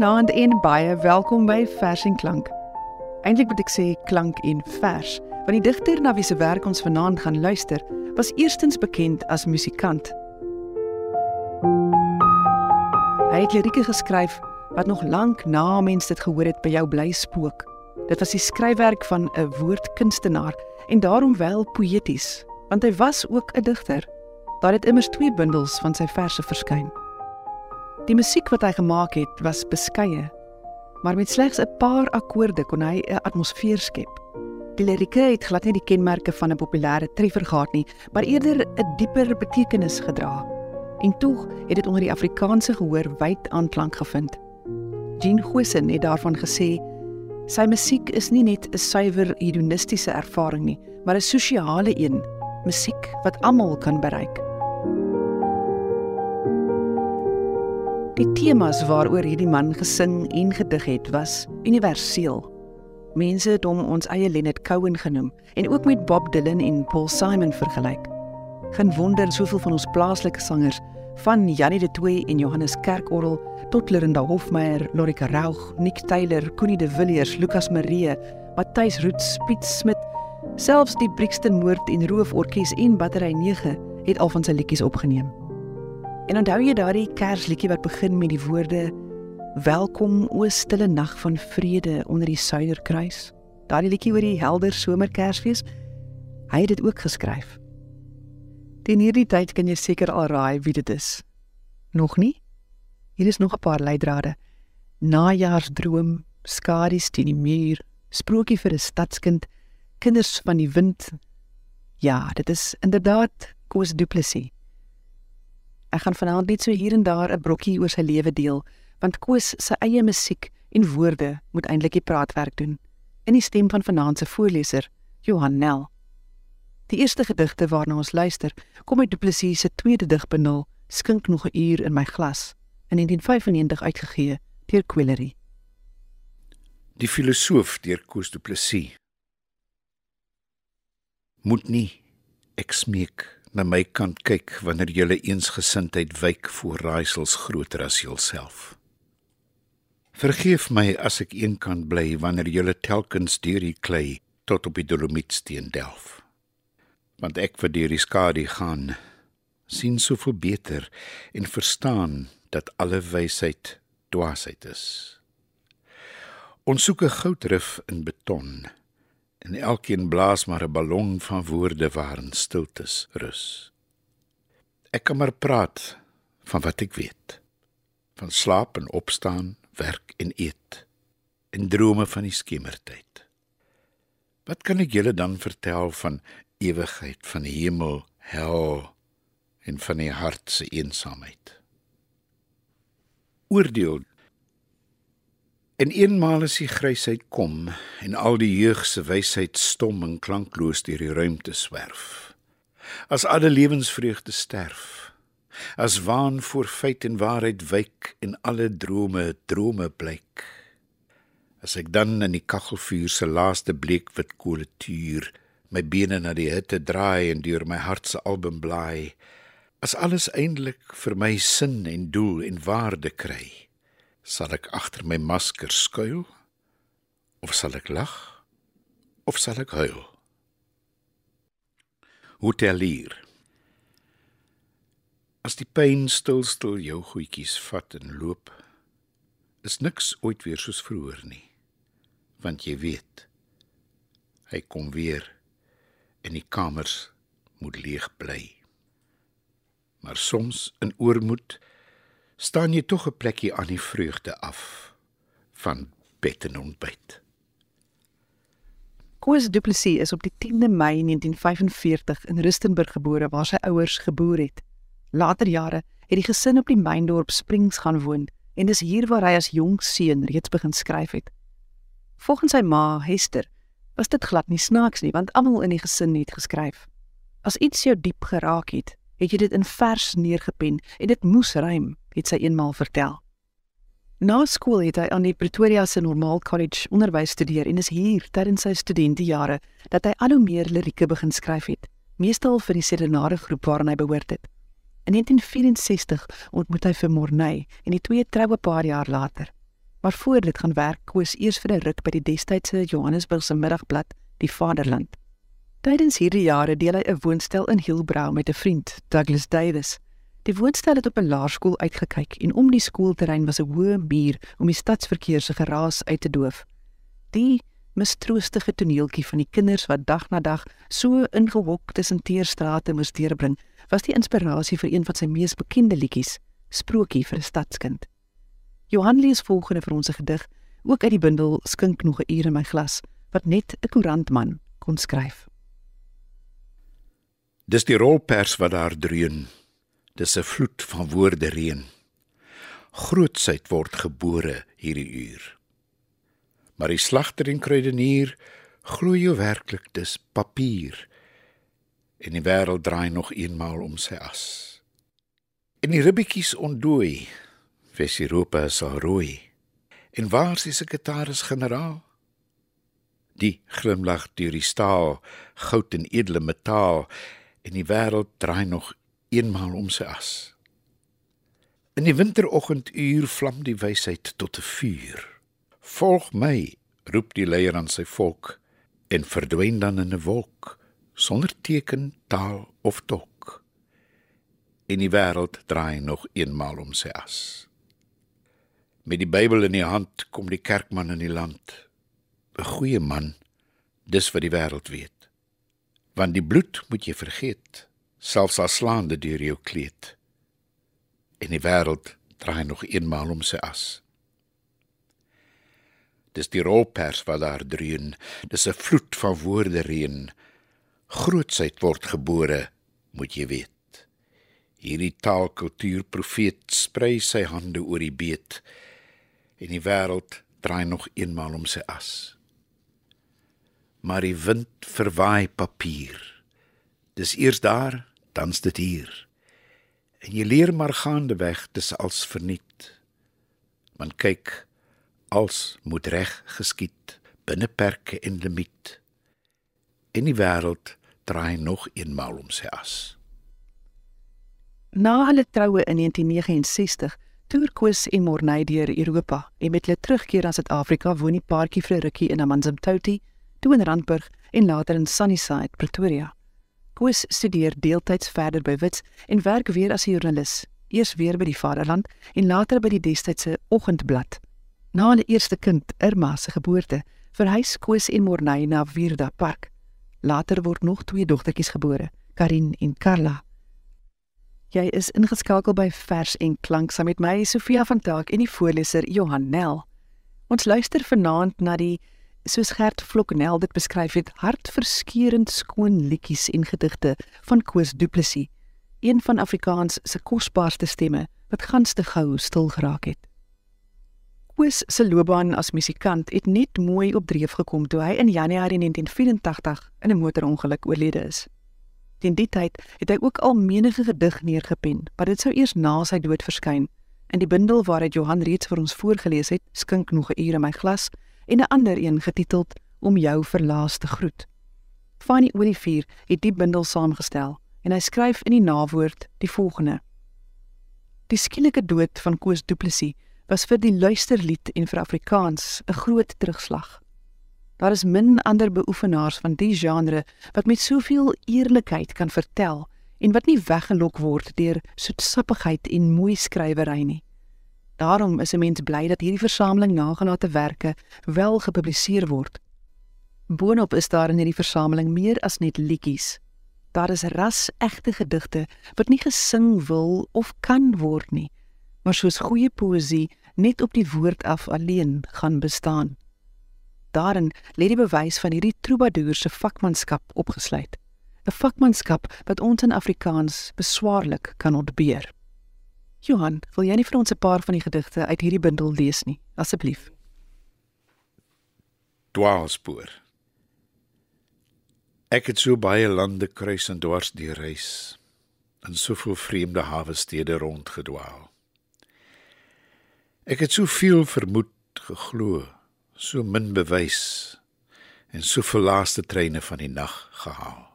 Goeienaand en baie welkom by Vers en Klank. Eintlik moet ek sê klank en vers, want die digter na wie se werk ons vanaand gaan luister, was eerstens bekend as musikant. Hy het lirieke geskryf wat nog lank na mense dit gehoor het by jou bly spook. Dit was die skryfwerk van 'n woordkunstenaar en daarom wel poëties, want hy was ook 'n digter. Daar het immers twee bundels van sy verse verskyn. Die musiek wat hy gemaak het, was beskeie, maar met slegs 'n paar akkoorde kon hy 'n atmosfeer skep. Die lirieke het glad nie die kenmerke van 'n populêre treffer gehad nie, maar eerder 'n dieper betekenis gedra. En tog het dit onder die Afrikaanse gehoor wyd aanklank gevind. Jean Gosen het daarvan gesê: "Sy musiek is nie net 'n suiwer hedonistiese ervaring nie, maar 'n sosiale een, musiek wat almal kan bereik." Die temas waaroor hierdie man gesing en gedig het, was universeel. Mense het hom ons eie Leonard Cohen genoem en ook met Bob Dylan en Paul Simon vergelyk. Geen wonder soveel van ons plaaslike sangers, van Janie de Tooy en Johannes Kerkorrel tot Lerinda Hofmeyer, Lorika Raug, Nick Taylor, Connie de Villiers, Lucas Marie, Matthys Roots, Piet Smit, selfs die Brixton Moord en Roof Orkees en Battery 9 het al van sy liedjies opgeneem. En onthou jy daardie Kersliedjie wat begin met die woorde Welkom o stille nag van vrede onder die suiderkruis? Daardie liedjie oor die helder somerkersfees. Hy het dit ook geskryf. Teen hierdie tyd kan jy seker al raai wie dit is. Nog nie? Hier is nog 'n paar leidrade. Najaarsdroom, skadu's teen die muur, sprokie vir 'n stadskind, kinders van die wind. Ja, dit is inderdaad Koos Du Plessis. Ek gaan vanaand net so hier en daar 'n brokkie oor sy lewe deel, want Koos se eie musiek en woorde moet eintlik die praatwerk doen in die stem van vanaand se voorleser, Johan Nel. Die eerste gedigte waarna ons luister, kom uit Du Plessis se tweede digbundel, Skink nog 'n uur in my glas, in 1995 uitgegee deur Quillery. Die filosoof deur Koos Du Plessis moet nie ek smeek na my kant kyk wanneer julle eensgesindheid wyk voor raaisels groter as julself. Vergeef my as ek eenkant bly wanneer julle telkens deur die klei tot op die dolomietsteen delf. Want ek deur die skadu gaan, sien soveel beter en verstaan dat alle wysheid dwaasheid is. Ons soek 'n goudrif in beton en elkeen blaas maar 'n ballon van woorde waarin stiltes rus. Ek kan maar praat van wat ek weet. Van slaap en opstaan, werk en eet en drome van die skemertyd. Wat kan ek julle dan vertel van ewigheid, van hemel, hel en van die hart se eensaamheid? Oordeel En eenmaal as die grysheid kom en al die jeug se wysheid stom en klankloos deur die ruimte swerf. As alle lewensvreugde sterf. As waan voor feit en waarheid wyk en alle drome drome blyk. As ek dan in die kaggelvuur se laaste bleekwit kolle tuur my bene na die hitte draai en deur my hart se album blaai. As alles eindelik vir my sin en doel en waarde kry Sal ek agter my masker skuil? Of sal ek lag? Of sal ek huil? Hotelier. As die pyn stil stil jou goedjies vat en loop, is niks ooit weer soos vroeër nie. Want jy weet, hy kom weer en die kamers moet leeg bly. Maar soms in oormoed staan jy tog 'n plekkie aan die vreugde af van bed en ontbyt. Koos Du Plessis is op die 10de Mei 1945 in Rustenburg gebore waar sy ouers geboer het. Later jare het die gesin op die myndorp Springs gaan woon en dis hier waar hy as jong seun reeds begin skryf het. Volgens sy ma, Hester, was dit glad nie snaaks nie want almal in die gesin het geskryf. As iets jou diep geraak het, het jy dit in vers neergepen en dit moes rym het sy eenmaal vertel. Na skool het hy aan die Pretoria se Normaal College onderwys studeer en is hier tydens sy studentejare dat hy al hoe meer lirieke begin skryf het, meestal vir die serenade groep waaraan hy behoort het. In 1964 ontmoet hy vir Morney en die twee troue 'n paar jaar later. Maar voor dit gaan werk Koos eers vir 'n ruk by die destydse Johannesburgse middagblad, Die Vaderland. Tydens hierdie jare deel hy 'n woonstel in Hillbrow met 'n vriend, Douglas Davis. Die woonstel het op 'n laerskool uitgekyk en om die skoolterrein was 'n hoë muur om die stadsverkeer se geraas uit te doof. Die mistroostige toneeltjie van die kinders wat dag na dag so ingehok tussen teerstrate moes deurbring, was die inspirasie vir een van sy mees bekende liedjies, Sprokie vir 'n stadskind. Johan lees volgende vir ons 'n gedig, ook uit die bundel Skink nog 'n uur in my glas, wat net 'n koerantman kon skryf. Dis die rolpers wat daar dreun. Dis 'n vloed van woorde reën. Grootsheid word gebore hierdie uur. Maar die slagter en kruidenier glo jy werklik dis papier en die wêreld draai nog eenmaal om sy as. En die ribbetjies ontdooi, wes Europa sal rooi. En waar is die sekretaris generaal? Die glimlag deur die staal, goud en edele metaal en die wêreld draai nog eenmaal om sy as. In die winteroggenduur vlam die wysheid tot 'n vuur. Volg my, roep die leier aan sy volk en verdwyn dan in 'n wolk sonder teken, taal of tok. En die wêreld draai nog eenmaal om sy as. Met die Bybel in die hand kom die kerkman in die land. 'n Goeie man, dis wat die wêreld weet. Want die bloed moet jy vergeet, selfs al slaande deur jou kleed. En die wêreld draai nog eenmaal om sy as. Dis die rolpers wat daar dreun, dis 'n vloed van woorde reën grootsheid word gebore, moet jy weet. Hierdie taalkultuur profeet sprei sy hande oor die beet en die wêreld draai nog eenmaal om sy as. Maar die wind verwaai papier. Dis eers daar, dan's dit hier. En jy leer maar gaande weg, dis als verniet. Man kyk, als moet reg geskied binne perke en limiet. En die wêreld draai nog eenmaal om sy as. Na hulle troue in 1969 toer Koos en Morney deur Europa en met hulle terugkeer aan Suid-Afrika woon die paartjie vir 'n rukkie in Amanzimtoti, toe in Randburg en later in Sunnyside, Pretoria. Koos studeer deeltyds verder by Wits en werk weer as 'n joernalis, eers weer by die Vaderland en later by die destydse Oggendblad. Na hulle eerste kind, Irma se geboorte, verhuis Koos en Morney na Virda Park. Later word nog twee dogtertjies gebore, Karin en Carla. Jy is ingeskakel by Vers en Klank saam met my Sofia van Taak en die voorleser Johan Nel. Ons luister vanaand na die soos Gert Vloknel dit beskryf het, hartverskeurende skoon liedjies en gedigte van Koos Du Plessis, een van Afrikaans se kosbaarste stemme wat gans te gou stil geraak het. Koos se loopbaan as musikant het net mooi op dreef gekom toe hy in Januarie 1984 in 'n motorongeluk oorlede is. Teen die tyd het hy ook al menige gedig neergepen, maar dit sou eers na sy dood verskyn in die bundel waaruit Johan reeds vir ons voorgeles het, Skink nog 'n uur in my glas, en 'n ander een getiteld Om jou verlaaste groet. Fanny Olivier het die bundel saamgestel en hy skryf in die nawoord die volgende: Die skielike dood van Koos Du Plessis was vir die luisterlied en vir Afrikaans 'n groot terugslag. Daar is min ander beoefenaars van die genre wat met soveel eerlikheid kan vertel en wat nie weggelok word deur soetsappigheid en mooi skrywery nie. Daarom is 'n mens bly dat hierdie versameling nagelate werke wel gepubliseer word. Boonop is daar in hierdie versameling meer as net liedjies. Daar is ras-egte gedigte wat nie gesing wil of kan word nie, maar soos goeie poësie net op die woord af alleen gaan bestaan. Daarin lê die bewys van hierdie troubadour se vakmanskap opgesluit. 'n Vakmanskap wat ons in Afrikaans beswaarlik kan ontbeer. Johan, wil jy nie vir ons 'n paar van die gedigte uit hierdie bundel lees nie, asseblief? Dwaalspoor. Ek het so baie lande kruis en dwars deur reis en soveel vreemde hawe stede rondgedwaal. Ek het soveel vermoed geglo, so min bewys en soveel laaste treine van die nag gehaal.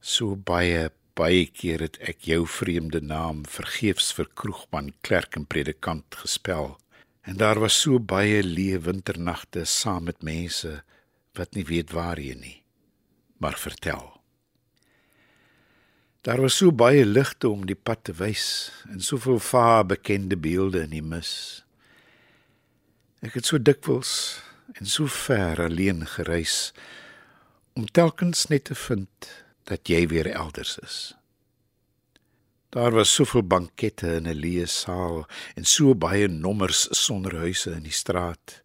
So baie baie keer het ek jou vreemde naam vergeefs vir kroegman, klerk en predikant gespel En daar was so baie leë winternagte saam met mense wat nie weet waarheen nie, maar vertel. Daar was so baie ligte om die pad te wys en soveel vaar bekende beelde in die mis. Ek het so dikwels en so ver alleen gereis om telkens net te vind dat jy weer elders is. Daar was soveel bankette in 'n leë saal en so baie nommers sonder huise in die straat.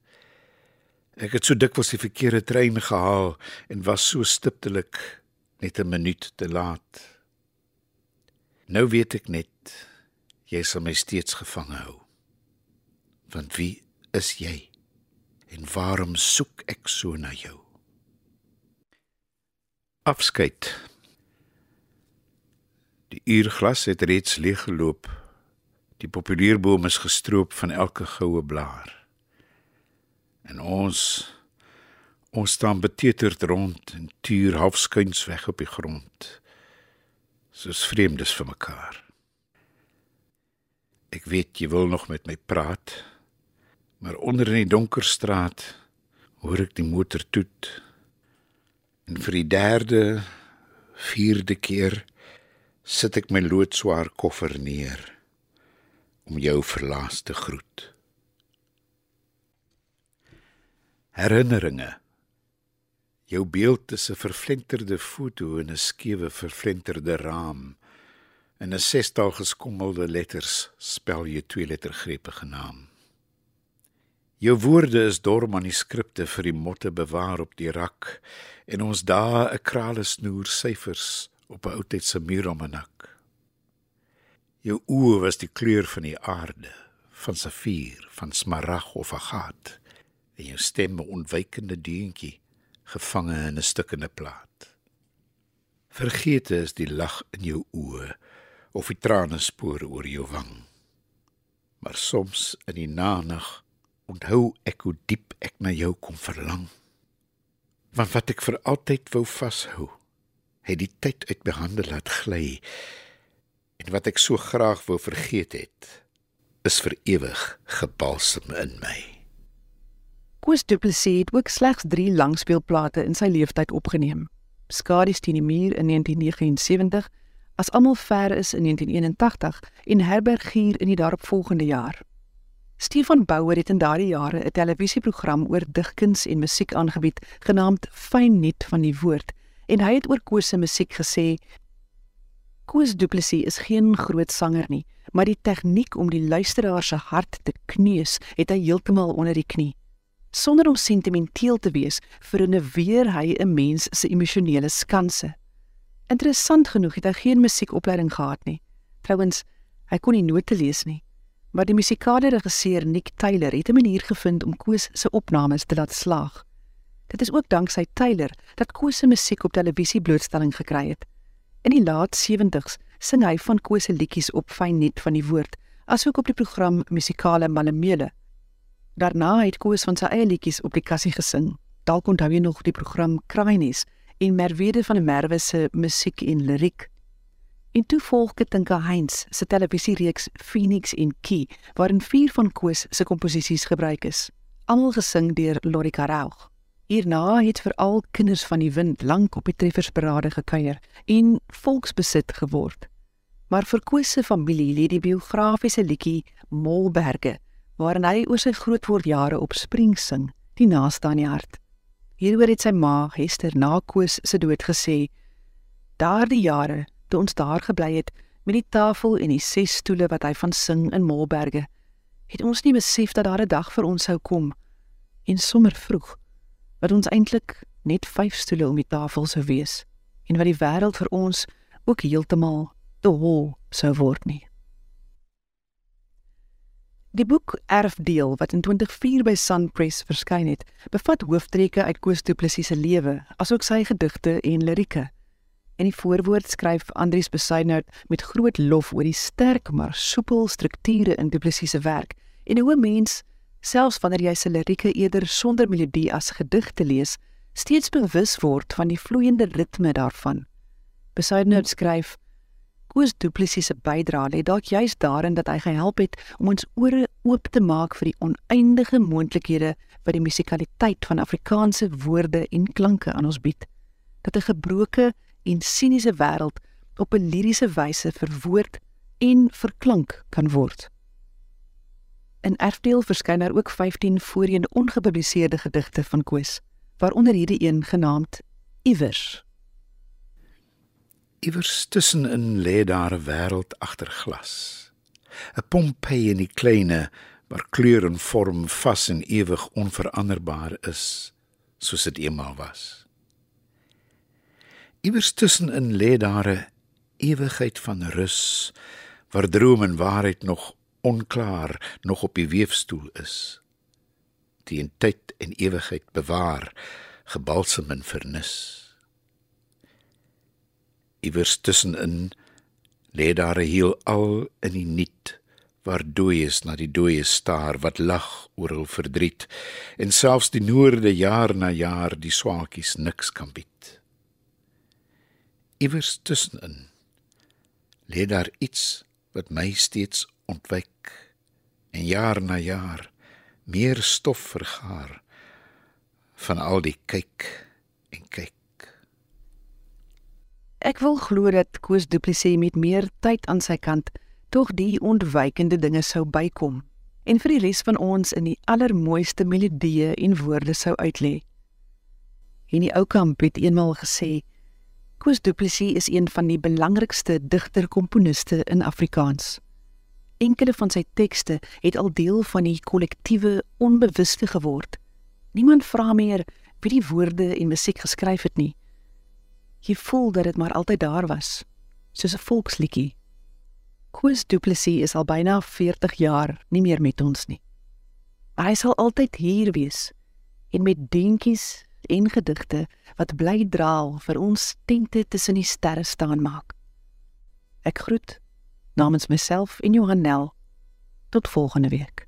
Ek het so dikwels die verkeerde trein gehaal en was so stiptelik net 'n minuut te laat. Nou weet ek net jy sal my steeds gevange hou. Want wie is jy? En waarom soek ek so na jou? Afskeid Die uurglas het reeds leeg geloop. Die populierboom is gestroop van elke goue blaar. En ons ons staan beteuterd rond en tuur halfskuins weg op die grond. Soos vreemdes vir mekaar. Ek weet jy wil nog met my praat, maar onder in die donker straat hoor ek die motor toet. En vir die derde, vierde keer sit ek my loodswaar koffer neer om jou verlaas te groet. Herinneringe. Jou beeld is 'n verflenterde foto in 'n skewe verflenterde raam. In 'n sestal geskommelde letters spel jy twee lettergrepe genaam. Jou woorde is dor manuskripte vir die motte bewaar op die rak en ons dae 'n krale snoer syfers op 'n oudtydse muuralmanak. Jou oë was die kleur van die aarde, van safier, van smarag of agaat, en jou stem 'n ontwykende deuntjie gevange in 'n stukkende plaat. Vergete is die lag in jou oë of die trane spore oor jou wang. Maar soms in die nag onthou ek hoe diep ek na jou kom verlang. Want wat ek vir altyd wou vashou het die tyd uit my hande laat gly en wat ek so graag wou vergeet het is vir ewig gebalsem in my. Koos Du Plessis het ook slegs 3 langspeelplate in sy lewenstyd opgeneem. Skadies teen die muur in 1979, As almal ver is in 1981 en Herbergier in die daaropvolgende jaar. Stefan Bouwer het in daardie jare 'n televisieprogram oor digkuns en musiek aangebied genaamd Fyn Net van die Woord en hy het oor Koos se musiek gesê Koos Du Plessis is geen groot sanger nie, maar die tegniek om die luisteraar se hart te kneus, het hy heeltemal onder die knie. Sonder om sentimenteel te wees, vernuweer hy 'n mens se emosionele skanse. Interessant genoeg het hy geen musiekopleiding gehad nie. Trouwens, hy kon nie note lees nie. Maar die musikale regisseur Nick Taylor het 'n manier gevind om Koos se opnames te laat slaag. Dit is ook danksy Taylor dat Koos se musiek op televisie blootstelling gekry het. In die laat 70s sing hy van Koos se liedjies op fyn net van die woord, asook op die program Musikale Malemele. Daarna het Koos van sy eie liedjies op die kassie gesing. Dalk onthou jy nog die program Krainies en Merwede van der Merwe se musiek en liriek. En toe volg Katinka Heinz se televisiereeks Phoenix en Key, waarin vier van Koos se komposisies gebruik is, almal gesing deur Lorika Raug. Hierna het veral kinders van die wind lank op die treffersparade gekuier en volksbesit geword. Maar vir Koos se familie lê die biografiese liedjie Molberge, waarin hy oor sy grootword jare op spring sing, die naaste aan die hart. Hieroor het sy ma, Hester, na Koos se dood gesê: "Daardie jare, toe ons daar gebly het met die tafel en die ses stoele wat hy van sing in Molberge, het ons nie besef dat daar 'n dag vir ons sou kom en sommer vroeg." Wat ons eintlik net vyf stoele om die tafel sou wees en wat die wêreld vir ons ook heeltemal te hol sou word nie. Die boek Erfdeel wat in 2004 by Sun Press verskyn het, bevat hooftreke uit Koos Du Plessis se lewe, asook sy gedigte en lirieke. In die voorwoord skryf Andrius Besuidnout met groot lof oor die sterk maar soepel strukture in Du Plessis se werk en hoe 'n mens selfs wanneer jy se lirieke eerder sonder melodie as gedigte lees, steeds bewus word van die vloeiende ritme daarvan. Besuidenout skryf: Koos Du Plessis se bydrae lê dalk juis daarin dat hy gehelp het om ons ore oop te maak vir die oneindige moontlikhede wat die musikaliteit van Afrikaanse woorde en klanke aan ons bied. Dat 'n gebroke en siniese wêreld op 'n liriese wyse verwoord en verklank kan word. In Erfdeel verskyn daar ook 15 voorheen ongepubliseerde gedigte van Koos, waaronder hierdie een genaamd Iewers. Iewers tussenin lê daar 'n wêreld agter glas. 'n Pompeii in die kleine waar kleur en vorm vas en ewig onveranderbaar is, soos dit eendag was. Iewers tussenin lê daar 'n ewigheid van rus waar droom en waarheid nog onklaar nog op die weefstoel is. In tyd en ewigheid bewaar, gebalsem en vernis iewers tussenin lê daar 'n heel al in die niet waar dooies na die dooies staar wat lag oor hul verdriet en selfs die noorde jaar na jaar die swaakies niks kan bied iewers tussenin lê daar iets wat my steeds ontwyk en jaar na jaar meer stof vergaar van al die kyk en kyk Ek wil glo dat Koos Du Plessis met meer tyd aan sy kant tog die ontwykende dinge sou bykom en vir die res van ons in die allermooiste melodieë en woorde sou uitlê. En die ou kamp het eenmal gesê Koos Du Plessis is een van die belangrikste digter-komponiste in Afrikaans. Enkele van sy tekste het al deel van die kollektiewe onbewuste geword. Niemand vra meer wie die woorde en musiek geskryf het nie jy voel dat dit maar altyd daar was, soos 'n volksliedjie. Koos Du Plessis is al byna 40 jaar nie meer met ons nie. Hy sal altyd hier wees en met dingetjies en gedigte wat bly draal vir ons tente tussen die sterre staan maak. Ek groet namens myself en Johanel tot volgende week.